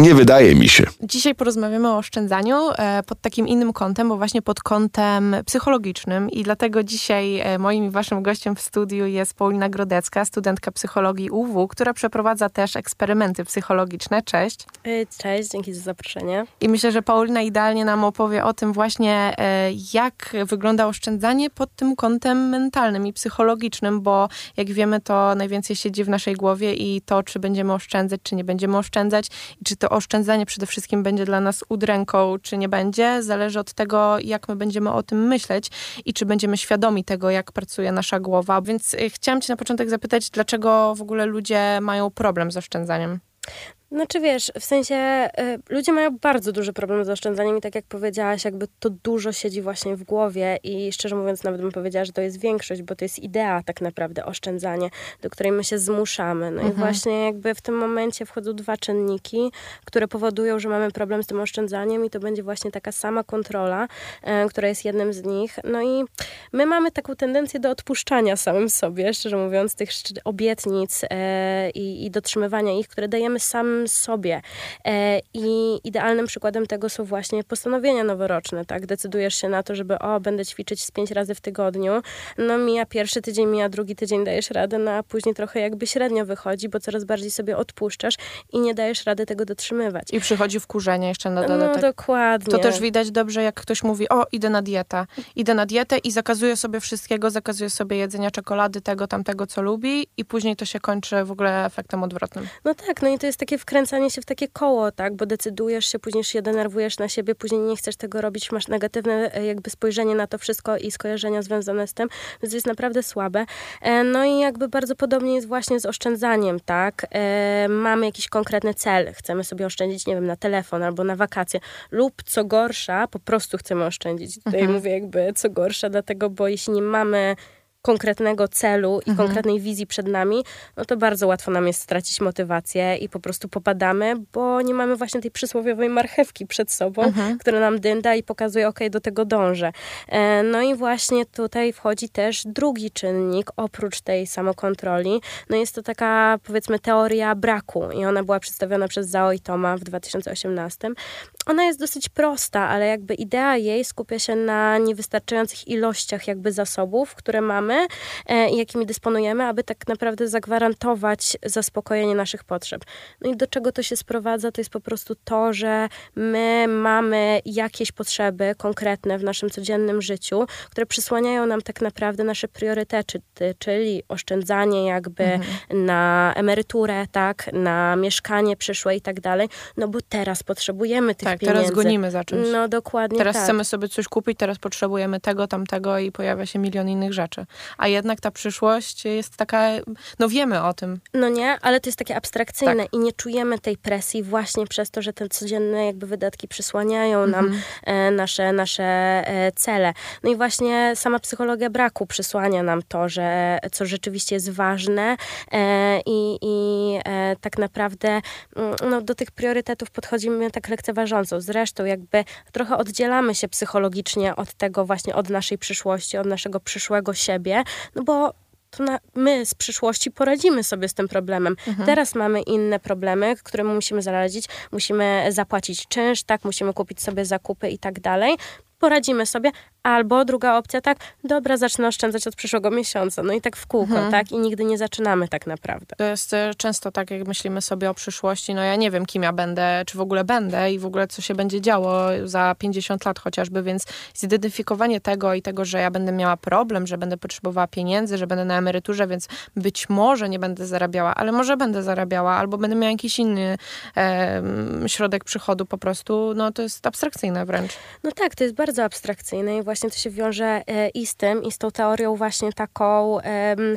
Nie wydaje mi się. Dzisiaj porozmawiamy o oszczędzaniu e, pod takim innym kątem, bo właśnie pod kątem psychologicznym i dlatego dzisiaj e, moim i waszym gościem w studiu jest Paulina Grodecka, studentka psychologii UW, która przeprowadza też eksperymenty psychologiczne. Cześć. E, cześć, dzięki za zaproszenie. I myślę, że Paulina idealnie nam opowie o tym właśnie, jak wygląda oszczędzanie pod tym kątem mentalnym i psychologicznym, bo jak wiemy, to najwięcej siedzi w naszej głowie i to, czy będziemy oszczędzać, czy nie będziemy oszczędzać i czy to oszczędzanie przede wszystkim będzie dla nas udręką, czy nie będzie, zależy od tego, jak my będziemy o tym myśleć i czy będziemy świadomi tego, jak pracuje nasza głowa. Więc y, chciałam Cię na początek zapytać, dlaczego w ogóle ludzie mają problem z oszczędzaniem? Znaczy wiesz, w sensie y, ludzie mają bardzo duży problem z oszczędzaniem i tak jak powiedziałaś, jakby to dużo siedzi właśnie w głowie i szczerze mówiąc nawet bym powiedziała, że to jest większość, bo to jest idea tak naprawdę oszczędzanie, do której my się zmuszamy. No mhm. i właśnie jakby w tym momencie wchodzą dwa czynniki, które powodują, że mamy problem z tym oszczędzaniem i to będzie właśnie taka sama kontrola, y, która jest jednym z nich. No i my mamy taką tendencję do odpuszczania samym sobie, szczerze mówiąc, tych obietnic y, i dotrzymywania ich, które dajemy samym sobie. E, I idealnym przykładem tego są właśnie postanowienia noworoczne, tak? Decydujesz się na to, żeby o, będę ćwiczyć z pięć razy w tygodniu. No mija pierwszy tydzień, mija drugi tydzień, dajesz radę, no a później trochę jakby średnio wychodzi, bo coraz bardziej sobie odpuszczasz i nie dajesz rady tego dotrzymywać. I przychodzi wkurzenie jeszcze na dodatek. No dokładnie. To też widać dobrze, jak ktoś mówi, o, idę na dietę. Idę na dietę i zakazuje sobie wszystkiego, zakazuje sobie jedzenia czekolady, tego, tamtego, co lubi i później to się kończy w ogóle efektem odwrotnym. No tak, no i to jest takie wkręcanie się w takie koło, tak, bo decydujesz się, później się denerwujesz na siebie, później nie chcesz tego robić, masz negatywne e, jakby spojrzenie na to wszystko i skojarzenia związane z tym, więc jest naprawdę słabe. E, no i jakby bardzo podobnie jest właśnie z oszczędzaniem, tak, e, mamy jakiś konkretny cel, chcemy sobie oszczędzić, nie wiem, na telefon albo na wakacje lub co gorsza, po prostu chcemy oszczędzić. Tutaj mhm. mówię jakby co gorsza, dlatego, bo jeśli nie mamy konkretnego celu i mhm. konkretnej wizji przed nami, no to bardzo łatwo nam jest stracić motywację i po prostu popadamy, bo nie mamy właśnie tej przysłowiowej marchewki przed sobą, mhm. która nam dynda i pokazuje, ok, do tego dążę. E, no i właśnie tutaj wchodzi też drugi czynnik, oprócz tej samokontroli. No jest to taka, powiedzmy, teoria braku i ona była przedstawiona przez Zao i Toma w 2018. Ona jest dosyć prosta, ale jakby idea jej skupia się na niewystarczających ilościach jakby zasobów, które mamy e, i jakimi dysponujemy, aby tak naprawdę zagwarantować zaspokojenie naszych potrzeb. No i do czego to się sprowadza? To jest po prostu to, że my mamy jakieś potrzeby konkretne w naszym codziennym życiu, które przysłaniają nam tak naprawdę nasze priorytety, czyli oszczędzanie jakby mhm. na emeryturę, tak, na mieszkanie przyszłe i tak dalej, no bo teraz potrzebujemy tych tak, pieniędzy. teraz gonimy za czymś. No dokładnie Teraz tak. chcemy sobie coś kupić, teraz potrzebujemy tego, tamtego i pojawia się milion innych rzeczy a jednak ta przyszłość jest taka, no wiemy o tym. No nie, ale to jest takie abstrakcyjne tak. i nie czujemy tej presji właśnie przez to, że te codzienne jakby wydatki przysłaniają nam mhm. e, nasze, nasze e, cele. No i właśnie sama psychologia braku przysłania nam to, że co rzeczywiście jest ważne e, i, i e, tak naprawdę mm, no, do tych priorytetów podchodzimy tak lekceważąco. Zresztą jakby trochę oddzielamy się psychologicznie od tego właśnie, od naszej przyszłości, od naszego przyszłego siebie no bo to na, my z przyszłości poradzimy sobie z tym problemem. Mhm. Teraz mamy inne problemy, które musimy zaradzić. Musimy zapłacić czynsz, tak, musimy kupić sobie zakupy i tak dalej. Poradzimy sobie, Albo druga opcja, tak, dobra, zacznę oszczędzać od przyszłego miesiąca. No i tak w kółko, mhm. tak? I nigdy nie zaczynamy tak naprawdę. To jest e, często tak, jak myślimy sobie o przyszłości, no ja nie wiem, kim ja będę, czy w ogóle będę i w ogóle co się będzie działo za 50 lat chociażby, więc zidentyfikowanie tego i tego, że ja będę miała problem, że będę potrzebowała pieniędzy, że będę na emeryturze, więc być może nie będę zarabiała, ale może będę zarabiała, albo będę miała jakiś inny e, środek przychodu po prostu, no to jest abstrakcyjne wręcz. No tak, to jest bardzo abstrakcyjne i właśnie to się wiąże e, i z tym, i z tą teorią właśnie taką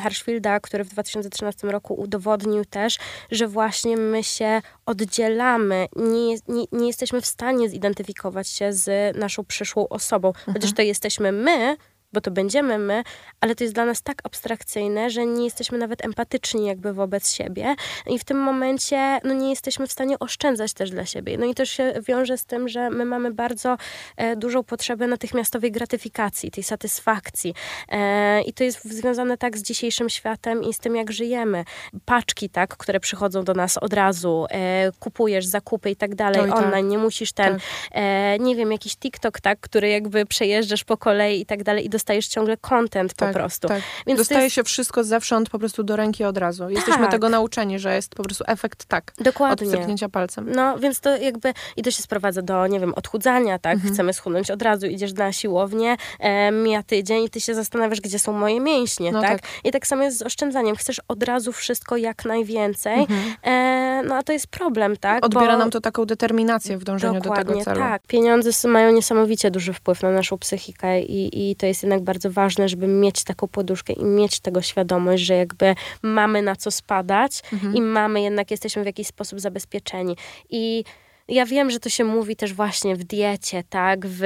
Hirschfielda, który w 2013 roku udowodnił też, że właśnie my się oddzielamy, nie, nie, nie jesteśmy w stanie zidentyfikować się z naszą przyszłą osobą. Mhm. Chociaż to jesteśmy my, bo to będziemy my, ale to jest dla nas tak abstrakcyjne, że nie jesteśmy nawet empatyczni jakby wobec siebie i w tym momencie no, nie jesteśmy w stanie oszczędzać też dla siebie. No i też się wiąże z tym, że my mamy bardzo e, dużą potrzebę natychmiastowej gratyfikacji, tej satysfakcji e, i to jest związane tak z dzisiejszym światem i z tym, jak żyjemy. Paczki, tak, które przychodzą do nas od razu, e, kupujesz zakupy i tak dalej, tak. online, tak. nie musisz ten, tak. e, nie wiem, jakiś TikTok, tak, który jakby przejeżdżasz po kolei i tak dalej i dostajesz ciągle content tak, po prostu. Tak. Więc Dostaje jest... się wszystko zewsząd po prostu do ręki od razu. Jesteśmy tak. tego nauczeni, że jest po prostu efekt tak. Dokładnie. Od cyknięcia palcem. No, więc to jakby, i to się sprowadza do, nie wiem, odchudzania, tak? Mhm. Chcemy schudnąć od razu, idziesz na siłownię, e, mija tydzień i ty się zastanawiasz, gdzie są moje mięśnie, no tak? tak? I tak samo jest z oszczędzaniem. Chcesz od razu wszystko jak najwięcej, mhm. e, no a to jest problem, tak? Odbiera Bo... nam to taką determinację w dążeniu Dokładnie, do tego celu. tak. Pieniądze mają niesamowicie duży wpływ na naszą psychikę i, i to jest jednak bardzo ważne, żeby mieć taką poduszkę i mieć tego świadomość, że jakby mamy na co spadać mhm. i mamy jednak, jesteśmy w jakiś sposób zabezpieczeni. I ja wiem, że to się mówi też właśnie w diecie, tak, w,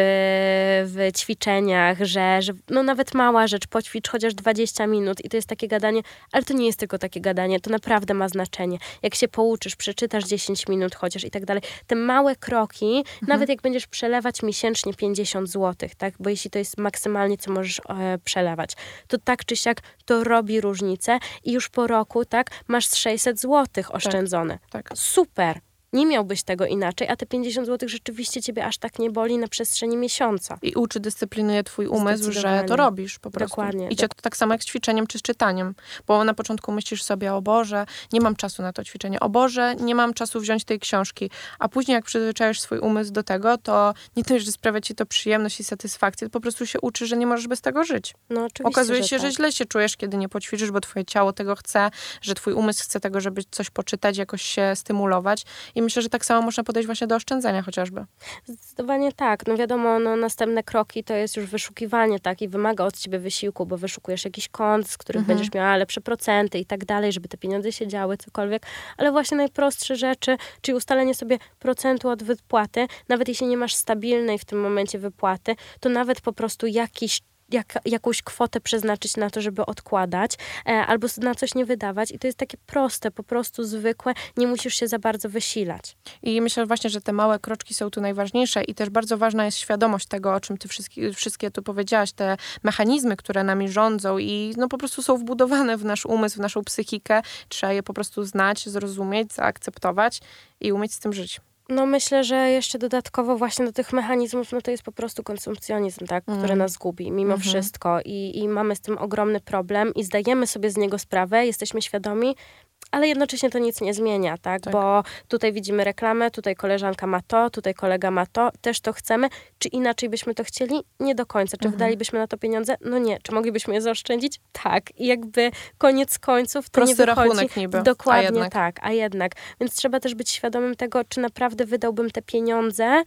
w ćwiczeniach, że, że no nawet mała rzecz, poćwicz chociaż 20 minut i to jest takie gadanie, ale to nie jest tylko takie gadanie, to naprawdę ma znaczenie. Jak się pouczysz, przeczytasz 10 minut chociaż i tak dalej, te małe kroki, mhm. nawet jak będziesz przelewać miesięcznie 50 zł, tak, bo jeśli to jest maksymalnie, co możesz e, przelewać, to tak czy siak to robi różnicę i już po roku, tak, masz 600 zł tak, oszczędzone. Tak, tak. Super nie miałbyś tego inaczej, a te 50 zł rzeczywiście ciebie aż tak nie boli na przestrzeni miesiąca. I uczy, dyscyplinuje twój umysł, że to robisz po prostu. Dokładnie. I cię to tak samo jak z ćwiczeniem czy z czytaniem. Bo na początku myślisz sobie, o Boże, nie mam czasu na to ćwiczenie, o Boże, nie mam czasu wziąć tej książki. A później jak przyzwyczajasz swój umysł do tego, to nie to, że sprawia ci to przyjemność i satysfakcję, to po prostu się uczy, że nie możesz bez tego żyć. No, oczywiście, Okazuje się, że, tak. że źle się czujesz, kiedy nie poćwiczysz, bo twoje ciało tego chce, że twój umysł chce tego, żeby coś poczytać, jakoś się stymulować. I myślę, że tak samo można podejść właśnie do oszczędzania chociażby. Zdecydowanie tak. No wiadomo, no, następne kroki to jest już wyszukiwanie, tak? I wymaga od ciebie wysiłku, bo wyszukujesz jakiś kont, z których mhm. będziesz miała lepsze procenty i tak dalej, żeby te pieniądze się działy, cokolwiek. Ale właśnie najprostsze rzeczy, czyli ustalenie sobie procentu od wypłaty, nawet jeśli nie masz stabilnej w tym momencie wypłaty, to nawet po prostu jakiś jak, jakąś kwotę przeznaczyć na to, żeby odkładać, e, albo na coś nie wydawać. I to jest takie proste, po prostu zwykłe. Nie musisz się za bardzo wysilać. I myślę właśnie, że te małe kroczki są tu najważniejsze i też bardzo ważna jest świadomość tego, o czym ty wszystkie, wszystkie tu powiedziałaś, te mechanizmy, które nami rządzą i no po prostu są wbudowane w nasz umysł, w naszą psychikę. Trzeba je po prostu znać, zrozumieć, zaakceptować i umieć z tym żyć. No myślę, że jeszcze dodatkowo właśnie do tych mechanizmów, no to jest po prostu konsumpcjonizm, tak, mm. który nas gubi mimo mm -hmm. wszystko I, i mamy z tym ogromny problem i zdajemy sobie z niego sprawę, jesteśmy świadomi, ale jednocześnie to nic nie zmienia, tak? tak? Bo tutaj widzimy reklamę, tutaj koleżanka ma to, tutaj kolega ma to, też to chcemy. Czy inaczej byśmy to chcieli? Nie do końca. Czy mhm. wydalibyśmy na to pieniądze? No nie. Czy moglibyśmy je zaoszczędzić? Tak. I jakby koniec końców to Prosty nie wychodzi. rachunek niby. Dokładnie a tak, a jednak. Więc trzeba też być świadomym tego, czy naprawdę wydałbym te pieniądze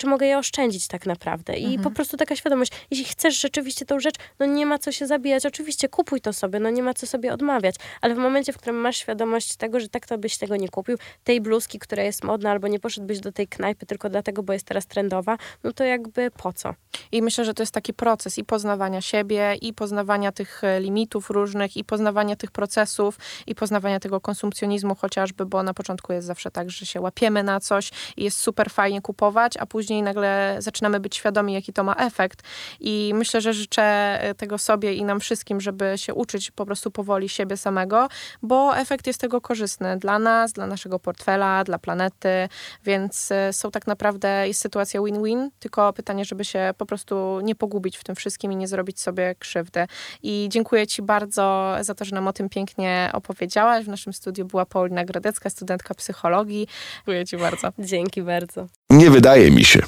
czy mogę je oszczędzić tak naprawdę. I mhm. po prostu taka świadomość, jeśli chcesz rzeczywiście tą rzecz, no nie ma co się zabijać. Oczywiście kupuj to sobie, no nie ma co sobie odmawiać, ale w momencie, w którym masz świadomość tego, że tak to byś tego nie kupił, tej bluzki, która jest modna, albo nie poszedłbyś do tej knajpy tylko dlatego, bo jest teraz trendowa, no to jakby po co? I myślę, że to jest taki proces i poznawania siebie, i poznawania tych e, limitów różnych, i poznawania tych procesów, i poznawania tego konsumpcjonizmu chociażby, bo na początku jest zawsze tak, że się łapiemy na coś i jest super fajnie kupować, a później później nagle zaczynamy być świadomi, jaki to ma efekt. I myślę, że życzę e, tego sobie i nam wszystkim, żeby się uczyć po prostu powoli siebie samego, bo efekt jest tego korzystny dla nas, dla naszego portfela, dla planety, więc e, są tak naprawdę, jest sytuacja win-win, tylko pytanie, żeby się po prostu nie pogubić w tym wszystkim i nie zrobić sobie krzywdy. I dziękuję Ci bardzo za to, że nam o tym pięknie opowiedziałaś. W naszym studiu była Paulina Grodecka, studentka psychologii. Dziękuję Ci bardzo. Dzięki bardzo. Nie wydaje mi się.